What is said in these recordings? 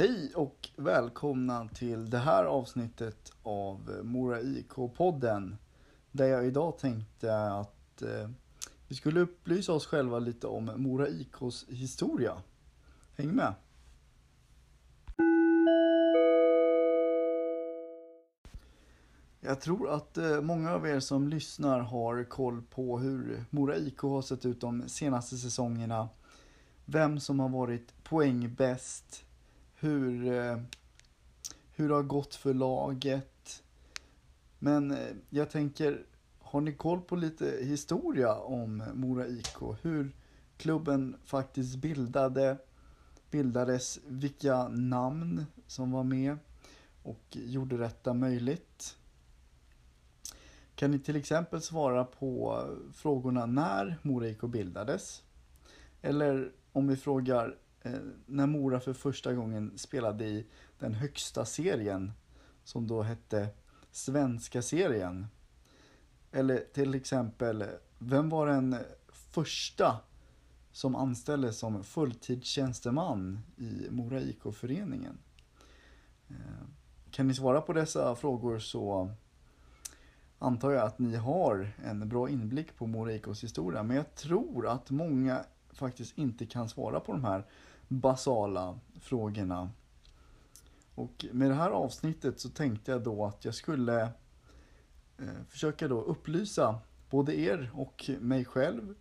Hej och välkomna till det här avsnittet av Mora IK-podden. Där jag idag tänkte att eh, vi skulle upplysa oss själva lite om Mora IKs historia. Häng med! Jag tror att eh, många av er som lyssnar har koll på hur Mora IK har sett ut de senaste säsongerna. Vem som har varit poängbäst, hur, eh, hur det har gått för laget. Men eh, jag tänker, har ni koll på lite historia om Mora IK? Hur klubben faktiskt bildade, bildades, vilka namn som var med och gjorde detta möjligt? Kan ni till exempel svara på frågorna när Mora IK bildades? Eller om vi frågar Eh, när Mora för första gången spelade i den högsta serien som då hette Svenska serien. Eller till exempel, vem var den första som anställdes som fulltidstjänsteman i Mora IK-föreningen? Eh, kan ni svara på dessa frågor så antar jag att ni har en bra inblick på Mora IKs historia. Men jag tror att många faktiskt inte kan svara på de här basala frågorna. Och med det här avsnittet så tänkte jag då att jag skulle eh, försöka då upplysa både er och mig själv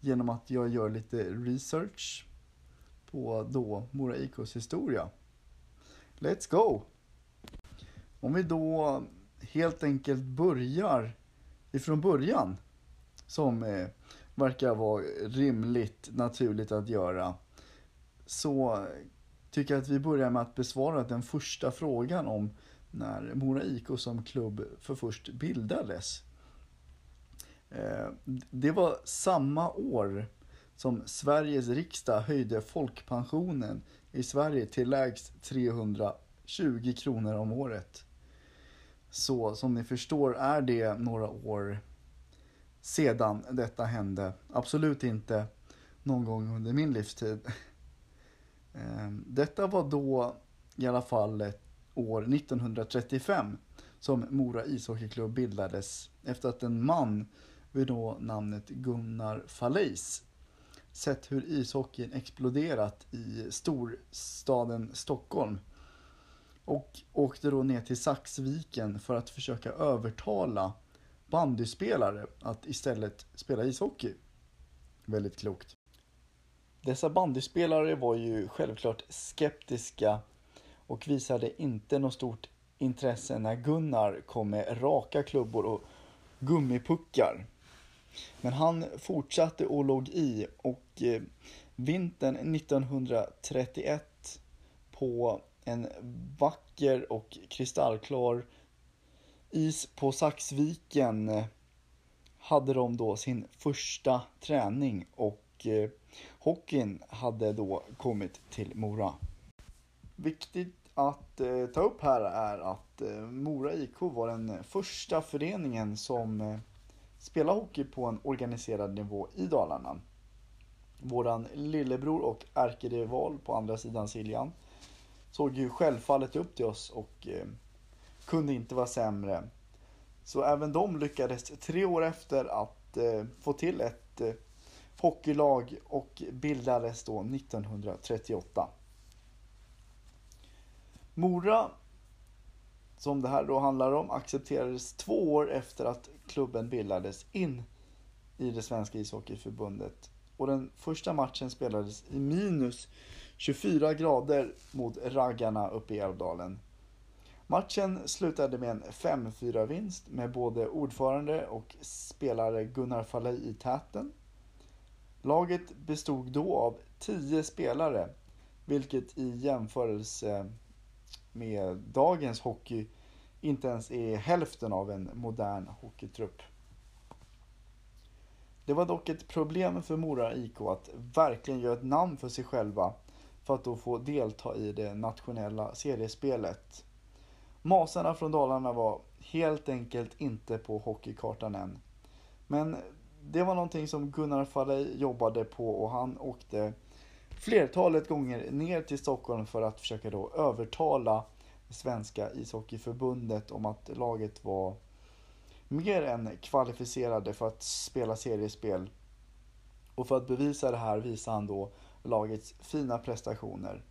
genom att jag gör lite research på då Mora IKs historia. Let's go! Om vi då helt enkelt börjar ifrån början, som eh, verkar vara rimligt naturligt att göra, så tycker jag att vi börjar med att besvara den första frågan om när Mora IK som klubb för först bildades. Eh, det var samma år som Sveriges riksdag höjde folkpensionen i Sverige till lägst 320 kronor om året. Så som ni förstår är det några år sedan detta hände. Absolut inte någon gång under min livstid. Ehm, detta var då i alla fall år 1935 som Mora ishockeyklubb bildades efter att en man vid då namnet Gunnar Fallais sett hur ishockeyn exploderat i storstaden Stockholm och åkte då ner till Saxviken för att försöka övertala bandyspelare att istället spela ishockey. Väldigt klokt. Dessa bandyspelare var ju självklart skeptiska och visade inte något stort intresse när Gunnar kom med raka klubbor och gummipuckar. Men han fortsatte och låg i och eh, vintern 1931 på en vacker och kristallklar is på Saxviken eh, hade de då sin första träning och eh, hockeyn hade då kommit till Mora. Viktigt att eh, ta upp här är att eh, Mora IK var den första föreningen som eh, spelade hockey på en organiserad nivå i Dalarna. Våran lillebror och ärkerival på andra sidan Siljan såg ju självfallet upp till oss och eh, kunde inte vara sämre. Så även de lyckades tre år efter att eh, få till ett eh, hockeylag och bildades då 1938. Mora, som det här då handlar om, accepterades två år efter att klubben bildades in i det svenska ishockeyförbundet. Och den första matchen spelades i minus 24 grader mot raggarna uppe i Älvdalen. Matchen slutade med en 5-4 vinst med både ordförande och spelare Gunnar Falley i täten. Laget bestod då av 10 spelare, vilket i jämförelse med dagens hockey inte ens är hälften av en modern hockeytrupp. Det var dock ett problem för Mora IK att verkligen göra ett namn för sig själva för att då få delta i det nationella seriespelet. Masarna från Dalarna var helt enkelt inte på hockeykartan än. Men det var någonting som Gunnar Falley jobbade på och han åkte flertalet gånger ner till Stockholm för att försöka då övertala svenska ishockeyförbundet om att laget var mer än kvalificerade för att spela seriespel. Och för att bevisa det här visar han då lagets fina prestationer.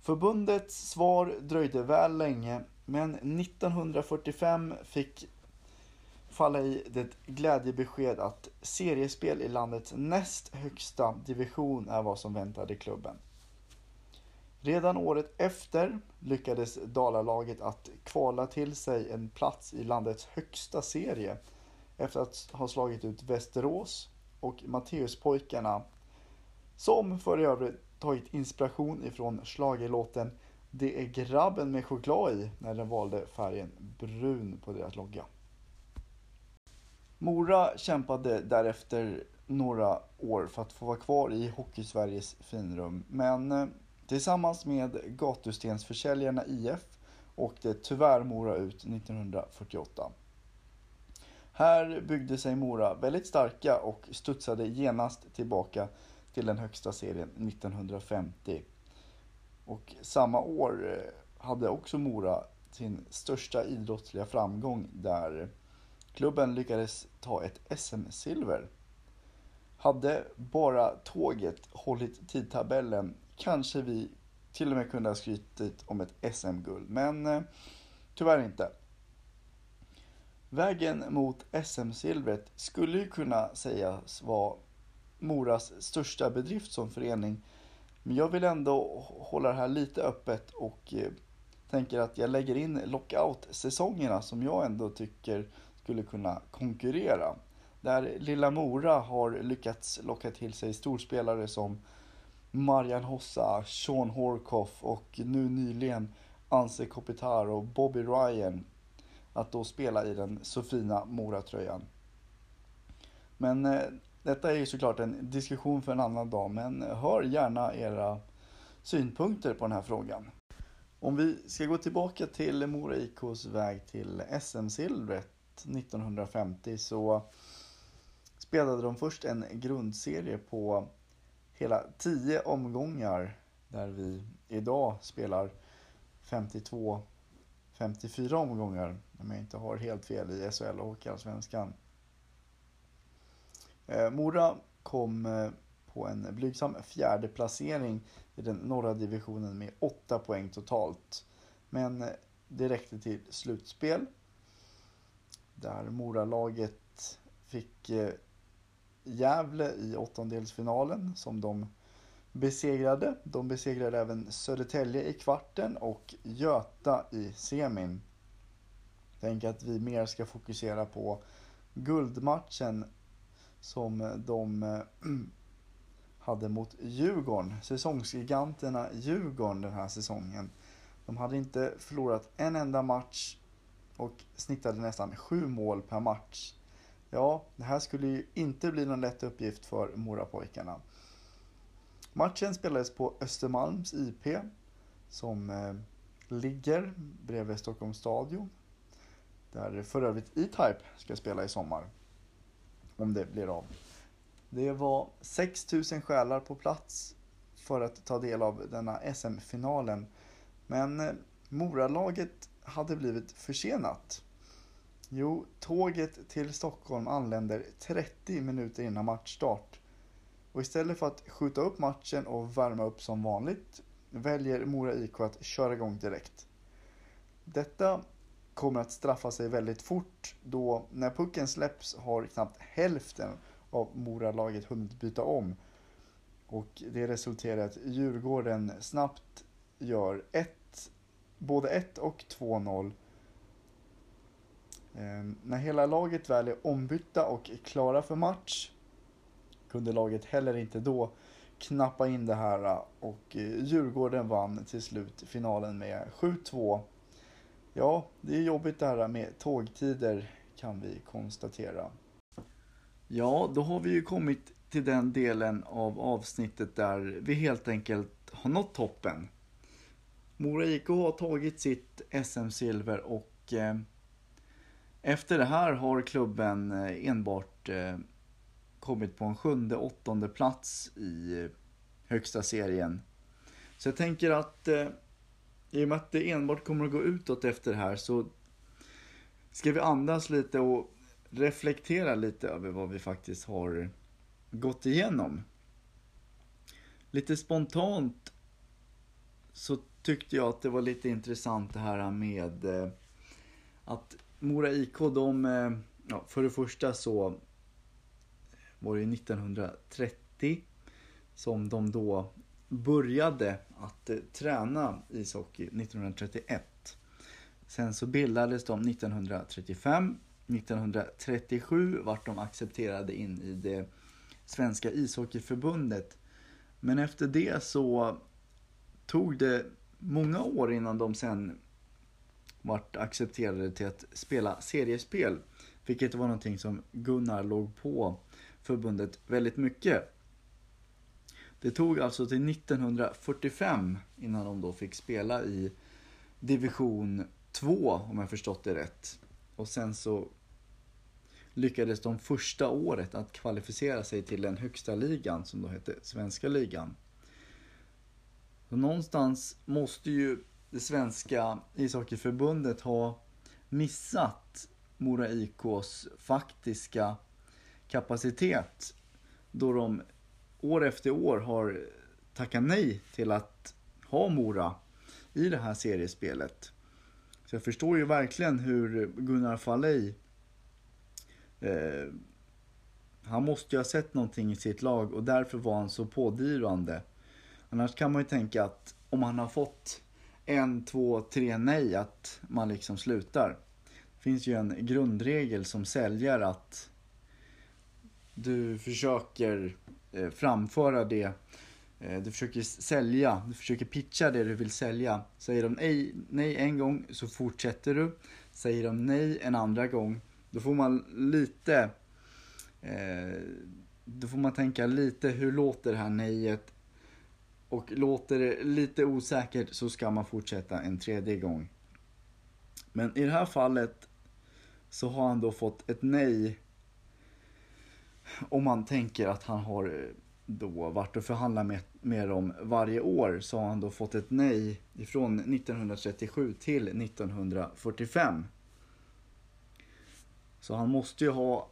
Förbundets svar dröjde väl länge, men 1945 fick falla i det glädjebesked att seriespel i landets näst högsta division är vad som väntade klubben. Redan året efter lyckades Dalalaget att kvala till sig en plats i landets högsta serie efter att ha slagit ut Västerås och Matteuspojkarna som för övrigt tagit inspiration ifrån schlagerlåten Det är grabben med choklad i när den valde färgen brun på deras logga. Mora kämpade därefter några år för att få vara kvar i Hockeysveriges finrum men eh, tillsammans med gatustensförsäljarna IF åkte tyvärr Mora ut 1948. Här byggde sig Mora väldigt starka och studsade genast tillbaka till den högsta serien 1950. Och samma år eh, hade också Mora sin största idrottsliga framgång där klubben lyckades ta ett SM-silver. Hade bara tåget hållit tidtabellen kanske vi till och med kunde ha skrytit om ett SM-guld, men eh, tyvärr inte. Vägen mot SM-silvret skulle ju kunna sägas vara Moras största bedrift som förening. Men jag vill ändå hålla det här lite öppet och eh, tänker att jag lägger in lockout-säsongerna som jag ändå tycker skulle kunna konkurrera. Där lilla Mora har lyckats locka till sig storspelare som Marian Hossa, Sean Horkoff och nu nyligen Anse Kopitar och Bobby Ryan att då spela i den så fina Mora-tröjan. Men eh, detta är ju såklart en diskussion för en annan dag, men hör gärna era synpunkter på den här frågan. Om vi ska gå tillbaka till Mora IKs väg till SM-silvret 1950 så spelade de först en grundserie på hela 10 omgångar där vi idag spelar 52 54 omgångar om jag inte har helt fel i SHL och allsvenskan. Eh, Mora kom eh, på en blygsam fjärde placering i den norra divisionen med 8 poäng totalt. Men eh, det räckte till slutspel. Där Moralaget fick eh, Gävle i åttondelsfinalen som de besegrade. De besegrade även Södertälje i kvarten och Göta i semin. Tänk att vi mer ska fokusera på guldmatchen som de eh, hade mot Djurgården. Säsongsgiganterna Djurgården den här säsongen. De hade inte förlorat en enda match och snittade nästan sju mål per match. Ja, det här skulle ju inte bli någon lätt uppgift för Morapojkarna. Matchen spelades på Östermalms IP som eh, ligger bredvid Stockholms stadion. Där för övrigt E-Type ska spela i sommar. Om det blir av. Det var 6000 själar på plats för att ta del av denna SM-finalen. Men eh, Moralaget hade blivit försenat. Jo, tåget till Stockholm anländer 30 minuter innan matchstart. Och istället för att skjuta upp matchen och värma upp som vanligt väljer Mora IK att köra igång direkt. Detta kommer att straffa sig väldigt fort då när pucken släpps har knappt hälften av Mora-laget hunnit byta om. Och det resulterar i att Djurgården snabbt gör både 1 och 2-0. Ehm, när hela laget väl är ombytta och klara för match kunde laget heller inte då knappa in det här äh, och eh, Djurgården vann till slut finalen med 7-2. Ja, det är jobbigt det här med tågtider kan vi konstatera. Ja, då har vi ju kommit till den delen av avsnittet där vi helt enkelt har nått toppen. Mora IK har tagit sitt SM-silver och eh, efter det här har klubben eh, enbart eh, kommit på en sjunde, åttonde plats i eh, högsta serien. Så jag tänker att eh, i och med att det enbart kommer att gå utåt efter det här så ska vi andas lite och reflektera lite över vad vi faktiskt har gått igenom. Lite spontant så tyckte jag att det var lite intressant det här med eh, att Mora IK, de, eh, ja, för det första så var det 1930 som de då började att eh, träna ishockey 1931. Sen så bildades de 1935. 1937 vart de accepterade in i det Svenska ishockeyförbundet. Men efter det så tog det många år innan de sen vart accepterade till att spela seriespel. Vilket var någonting som Gunnar låg på förbundet väldigt mycket. Det tog alltså till 1945 innan de då fick spela i division 2 om jag förstått det rätt. Och sen så lyckades de första året att kvalificera sig till den högsta ligan som då hette Svenska ligan. Så någonstans måste ju det svenska ishockeyförbundet ha missat Mora IKs faktiska kapacitet då de år efter år har tackat nej till att ha Mora i det här seriespelet. Så jag förstår ju verkligen hur Gunnar Falley eh, han måste ju ha sett någonting i sitt lag och därför var han så pådrivande. Annars kan man ju tänka att om man har fått en, två, tre nej att man liksom slutar. Det finns ju en grundregel som säljare att du försöker eh, framföra det eh, du försöker sälja, du försöker pitcha det du vill sälja. Säger de nej, nej en gång så fortsätter du. Säger de nej en andra gång, då får man lite eh, Då får man tänka lite, hur låter det här nejet? Och låter det lite osäkert så ska man fortsätta en tredje gång. Men i det här fallet så har han då fått ett nej. Om man tänker att han har eh, då varit och förhandlat med, med dem varje år så har han då fått ett nej ifrån 1937 till 1945. Så han måste ju ha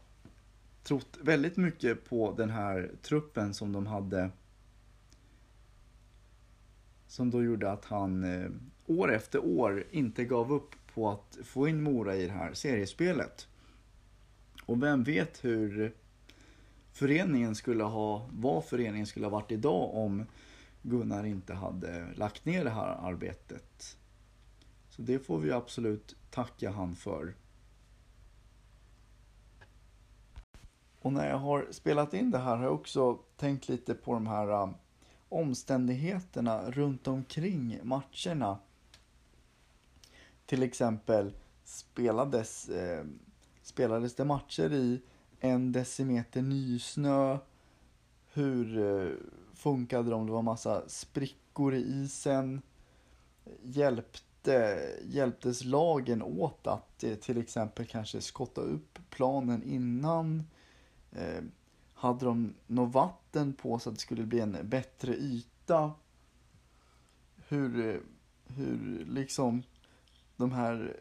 trott väldigt mycket på den här truppen som de hade som då gjorde att han eh, år efter år inte gav upp på att få in Mora i det här seriespelet. Och vem vet hur föreningen skulle ha, vad föreningen skulle ha varit idag om Gunnar inte hade lagt ner det här arbetet. Så det får vi absolut tacka han för. Och när jag har spelat in det här har jag också tänkt lite på de här omständigheterna runt omkring matcherna. Till exempel spelades, eh, spelades det matcher i en decimeter nysnö? Hur eh, funkade det om det var massa sprickor i isen? Hjälpte, hjälptes lagen åt att eh, till exempel kanske skotta upp planen innan? Eh, hade de något vatten på så att det skulle bli en bättre yta? Hur, hur liksom de här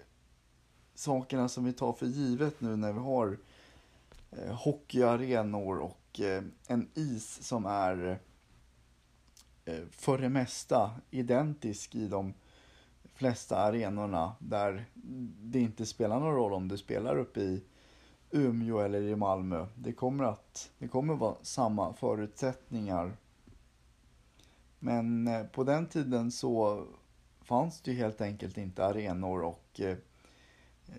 sakerna som vi tar för givet nu när vi har eh, hockeyarenor och eh, en is som är eh, för det mesta identisk i de flesta arenorna där det inte spelar någon roll om du spelar uppe i Umeå eller i Malmö. Det kommer att det kommer vara samma förutsättningar. Men eh, på den tiden så fanns det ju helt enkelt inte arenor och eh, eh,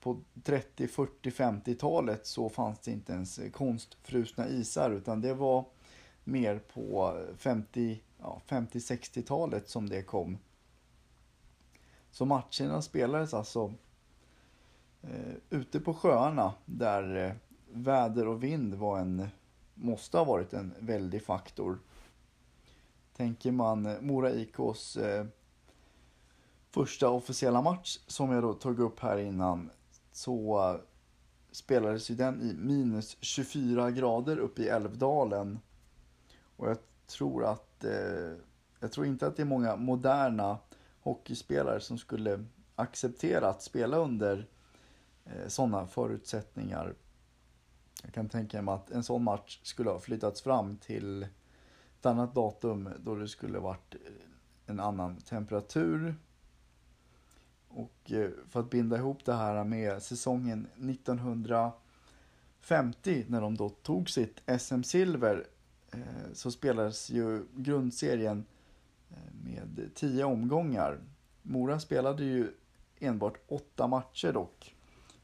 på 30, 40, 50-talet så fanns det inte ens konstfrusna isar utan det var mer på 50, ja, 50 60-talet som det kom. Så matcherna spelades alltså eh, ute på sjöarna där eh, väder och vind var en, måste ha varit en väldig faktor. Tänker man eh, Mora IKs eh, första officiella match som jag då tog upp här innan så eh, spelades ju den i minus 24 grader uppe i Älvdalen. Och jag tror att eh, jag tror inte att det är många moderna hockeyspelare som skulle acceptera att spela under Eh, sådana förutsättningar. Jag kan tänka mig att en sån match skulle ha flyttats fram till ett annat datum då det skulle varit eh, en annan temperatur. Och eh, för att binda ihop det här med säsongen 1950 när de då tog sitt SM-silver så spelades ju grundserien med tio omgångar. Mora spelade ju enbart åtta matcher dock.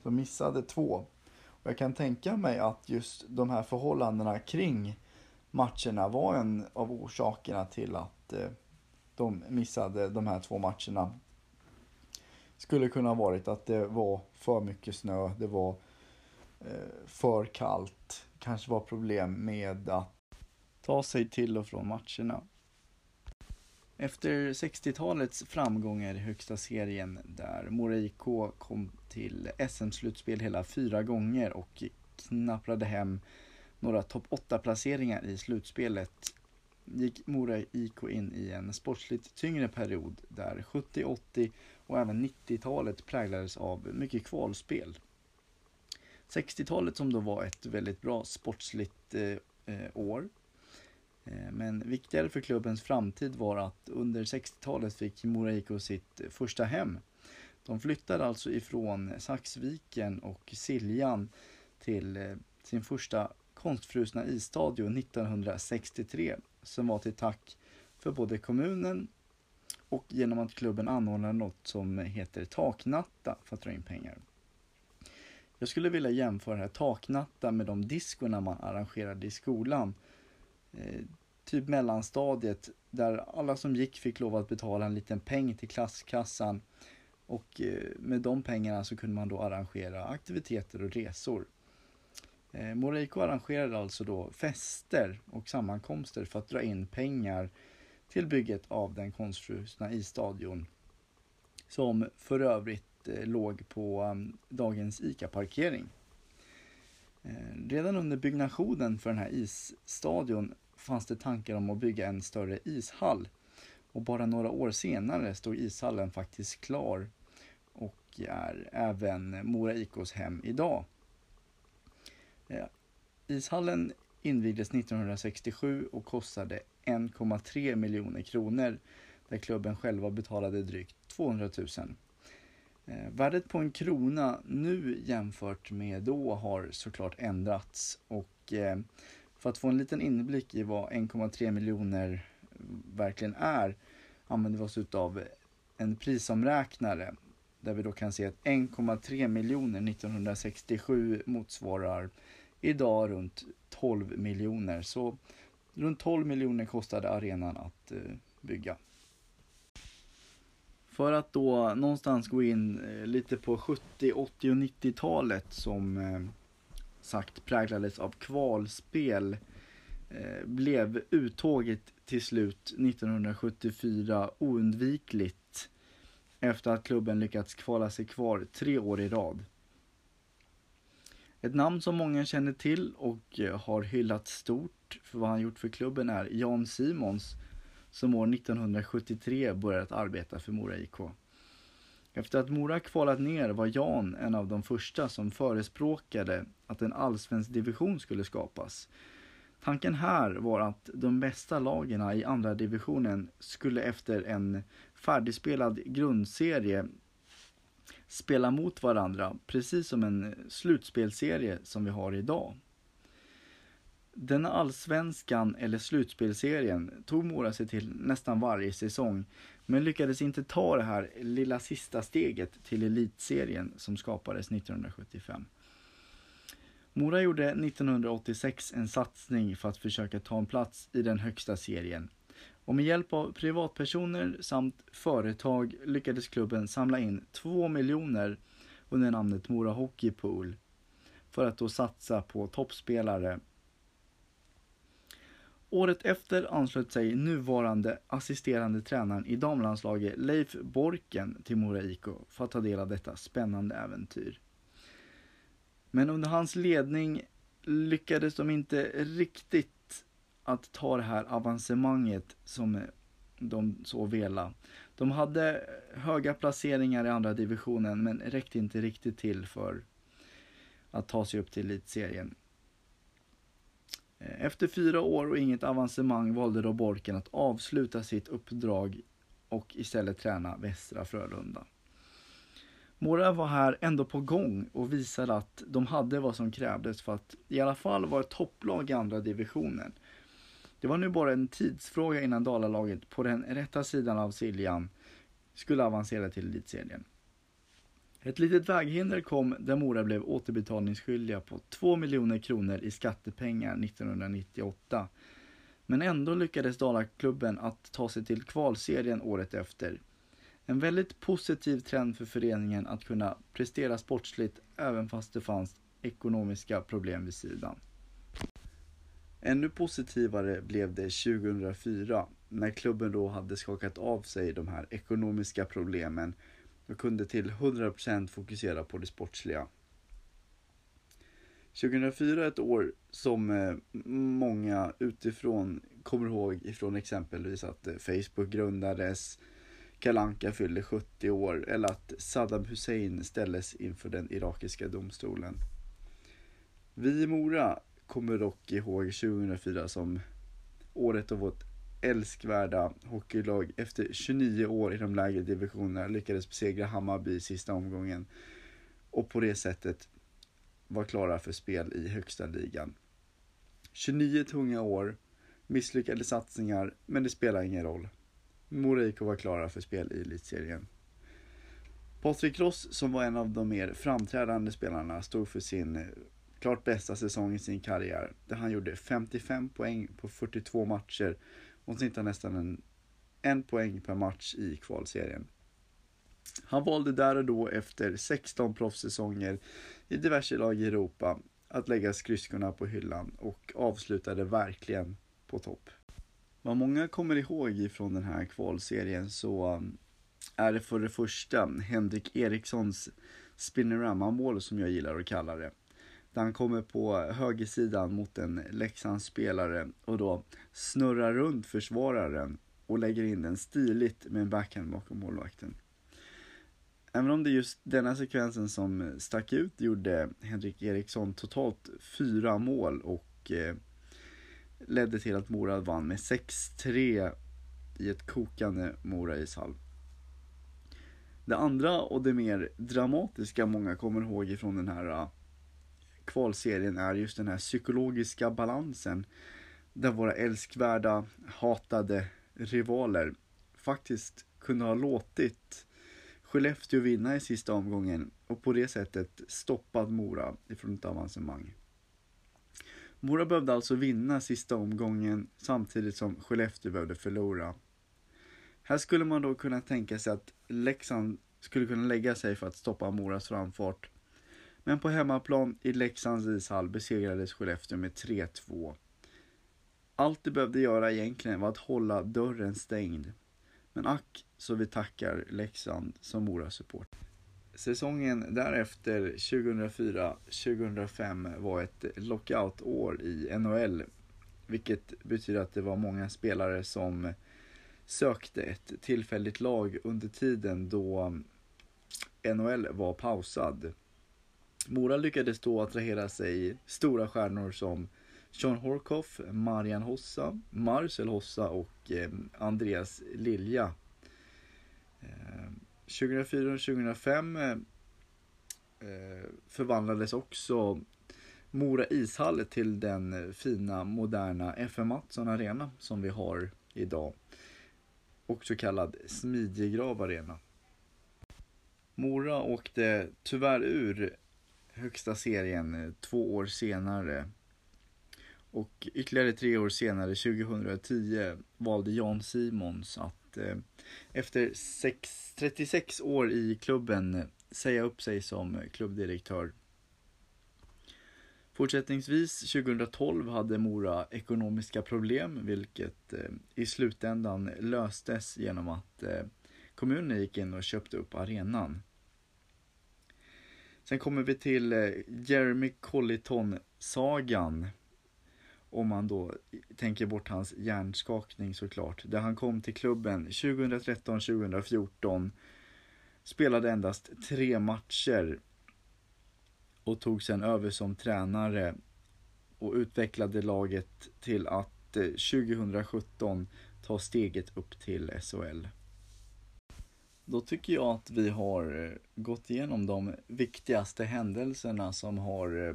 De missade två. Och jag kan tänka mig att just de här förhållandena kring matcherna var en av orsakerna till att eh, de missade de här två matcherna. Skulle kunna varit att det var för mycket snö, det var eh, för kallt, kanske var problem med att ta sig till och från matcherna. Efter 60-talets framgångar i högsta serien där Mora IK kom till SM-slutspel hela fyra gånger och knapprade hem några topp 8-placeringar i slutspelet gick Mora IK in i en sportsligt tyngre period där 70, 80 och även 90-talet präglades av mycket kvalspel. 60-talet som då var ett väldigt bra sportsligt eh, eh år. Eh, men viktigare för klubbens framtid var att under 60-talet fick Mora IK sitt första hem. De flyttade alltså ifrån Saxviken och Siljan till eh, sin första konstfrusna isstadion 1963 som var till tack för både kommunen och genom att klubben anordnade något som heter taknatta för att dra in pengar. Jag skulle vilja jämföra här taknatta med de diskorna man arrangerade i skolan. Eh, typ mellanstadiet där alla som gick fick lov att betala en liten peng till klasskassan och eh, med de pengarna så kunde man då arrangera aktiviteter och resor. Eh, Moreiko arrangerade alltså då fester och sammankomster för att dra in pengar till bygget av den konstfrusna isstadion. Som för övrigt eh, låg på mm, dagens ICA-parkering. Eh, redan under byggnationen för den här isstadion fanns det tankar om att bygga en större ishall. Och bara några år senare stod ishallen faktiskt klar och är även Mora IKs hem idag. Eh, ishallen invigdes 1967 och kostade 1,3 miljoner kronor där klubben själva betalade drygt 200 000. Eh, värdet på en krona nu jämfört med då har såklart ändrats och eh, för att få en liten inblick i vad 1,3 miljoner verkligen är använder vi oss av en prisomräknare där vi då kan se att 1,3 miljoner 1967 motsvarar idag runt 12 miljoner. Så runt 12 miljoner kostade arenan att eh, bygga. För att då någonstans gå in eh, lite på 70, 80 och 90-talet som eh, sagt präglades av kvalspel eh, blev uttåget till slut 1974 oundvikligt efter att klubben lyckats kvala sig kvar tre år i rad. Ett namn som många känner till och har hyllat stort för vad han gjort för klubben är Jan Simons som år 1973 började att arbeta för Mora IK. Efter att Mora kvalat ner var Jan en av de första som förespråkade att en allsvensk division skulle skapas. Tanken här var att de bästa lagen i andra divisionen skulle efter en färdigspelad grundserie spela mot varandra, precis som en slutspelserie som vi har idag. Denna allsvenskan eller slutspelserien tog Mora sig till nästan varje säsong men lyckades inte ta det här lilla sista steget till elitserien som skapades 1975. Mora gjorde 1986 en satsning för att försöka ta en plats i den högsta serien och med hjälp av privatpersoner samt företag lyckades klubben samla in 2 miljoner under namnet Mora Hockey Pool för att då satsa på toppspelare. Året efter anslöt sig nuvarande assisterande tränaren i damlandslaget Leif Borken till Mora IK för att ta del av detta spännande äventyr. Men under hans ledning lyckades de inte riktigt att ta det här avancemanget som de så vela. De hade höga placeringar i andra divisionen men räckte inte riktigt till för att ta sig upp till elitserien. Efter fyra år och inget avancemang valde då Borken att avsluta sitt uppdrag och istället träna Västra Frölunda. Mora var här ändå på gång och visade att de hade vad som krävdes för att i alla fall vara ett topplag i andra divisionen. Det var nu bara en tidsfråga innan Dalalaget på den rätta sidan av Siljan skulle avancera till elitserien. Ett litet väghinder kom där Mora blev återbetalningsskyldiga på 2 miljoner kronor i skattepengar 1998. Men ändå lyckades Dalaklubben att ta sig till kvalserien året efter. En väldigt positiv trend för föreningen att kunna prestera sportsligt även fast det fanns ekonomiska problem vid sidan. Ännu positivare blev det 2004 när klubben då hade skakat av sig de här ekonomiska problemen jag kunde till 100% fokusera på det sportsliga. 2004 är ett år som eh, många utifrån kommer ihåg ifrån exempelvis att eh, Facebook grundades, Kalanka fyllde 70 år eller att Saddam Hussein ställdes inför den irakiska domstolen. Vi i Mora kommer dock ihåg 2004 som året då vårt älskvärda hockeylag efter 29 år i de lägre divisionerna lyckades besegra Hammarby i sista omgången och på det sättet var klara för spel i högsta ligan. 29 tunga år, misslyckade satsningar, men det spelar ingen roll. Moreiko var klara för spel i elitserien. Patrik Ross, som var en av de mer framträdande spelarna, stod för sin klart bästa säsong i sin karriär, där han gjorde 55 poäng på 42 matcher och snittade nästan en, en poäng per match i kvalserien. Han valde där och då efter 16 proffssäsonger i diverse lag i Europa att lägga skridskorna på hyllan och avslutade verkligen på topp. Vad många kommer ihåg ifrån den här kvalserien så um, är det för det första Henrik Erikssons spinnerama-mål som jag gillar att kalla det. Där han kommer på högersidan mot en Leksandsspelare och då snurrar runt försvararen och lägger in den stiligt med en backhand bakom målvakten. Även om det är just denna sekvensen som stack ut gjorde Henrik Eriksson totalt fyra mål och eh, ledde till att Mora vann med 6-3 i ett kokande Mora ishall. Det andra och det mer dramatiska många kommer ihåg ifrån den här eh, kvalserien är just den här psykologiska balansen där våra älskvärda, hatade rivaler faktiskt kunde ha låtit Skellefteå vinna i sista omgången och på det sättet stoppat Mora ifrån ett avancemang. Mora behövde alltså vinna sista omgången samtidigt som Skellefteå behövde förlora. Här skulle man då kunna tänka sig att Leksand skulle kunna lägga sig för att stoppa Moras framfart. Men på hemmaplan i Leksands ishall besegrades Skellefteå med 3-2. Allt de behövde göra egentligen var att hålla dörren stängd. Men ack så vi tackar Leksand som Mora-support. Säsongen därefter, 2004-2005, var ett lockout-år i NHL. Vilket betyder att det var många spelare som sökte ett tillfälligt lag under tiden då NHL var pausad. Mora lyckades då attrahera sig stora stjärnor som Sean Horkoff, Marian Hossa, Marcel Hossa och eh, Andreas Lilja. Eh, 2004 och 2005 eh, förvandlades också Mora ishall till den fina moderna FM Mattsson Arena som vi har idag. Också kallad Smidjegrav Arena. Mora åkte tyvärr ur högsta serien eh, två år senare. Och ytterligare tre år senare, 2010, valde Jan Simons att eh, efter sex, 36 år i klubben säga upp sig som klubbdirektör. Fortsättningsvis 2012 hade Mora ekonomiska problem vilket eh, i slutändan löstes genom att eh, kommunen gick in och köpte upp arenan. Sen kommer vi till eh, Jeremy Colliton-sagan. Om man då tänker bort hans hjärnskakning såklart. Där han kom till klubben 2013-2014. Spelade endast tre matcher. Och tog sen över som tränare. Och utvecklade laget till att eh, 2017 ta steget upp till SHL. Då tycker jag att vi har eh, gått igenom de viktigaste händelserna som har eh,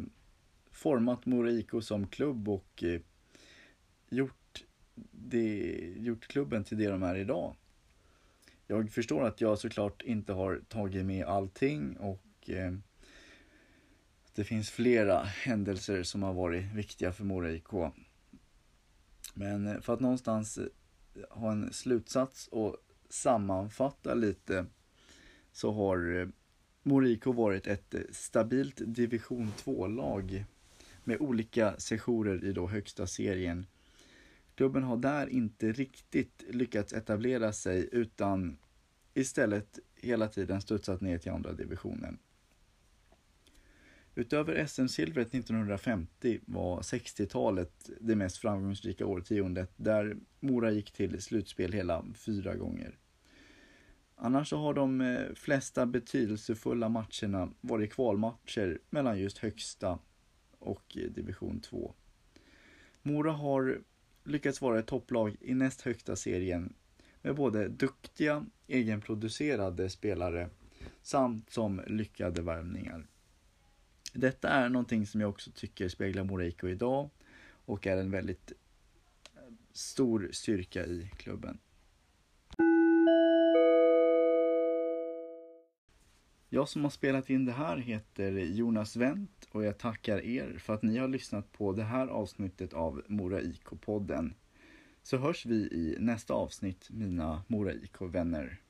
format Moraiko som klubb och eh, gjort, det, gjort klubben till det de är idag. Jag förstår att jag såklart inte har tagit med allting och det finns flera händelser som har varit viktiga för Mora IK. Men för att någonstans ha en slutsats och sammanfatta lite så har eh, Moriko varit ett eh, stabilt division 2-lag med olika sessioner i då högsta serien. Klubben har där inte riktigt lyckats etablera sig utan istället hela tiden studsat ner till andra divisionen. Utöver SM-silvret 1950 var 60-talet det mest framgångsrika årtiondet där Mora gick till slutspel hela fyra gånger. Annars så har de eh, flesta betydelsefulla matcherna varit kvalmatcher mellan just högsta och division 2. Mora har lyckats vara ett topplag i näst högsta serien med både duktiga egenproducerade spelare samt som lyckade värvningar. Detta är någonting som jag också tycker speglar Moreiko idag och är en väldigt eh, stor styrka i klubben. Jag som har spelat in det här heter Jonas Wendt och jag tackar er för att ni har lyssnat på det här avsnittet av Mora IK-podden. Så hörs vi i nästa avsnitt, mina Mora IK-vänner.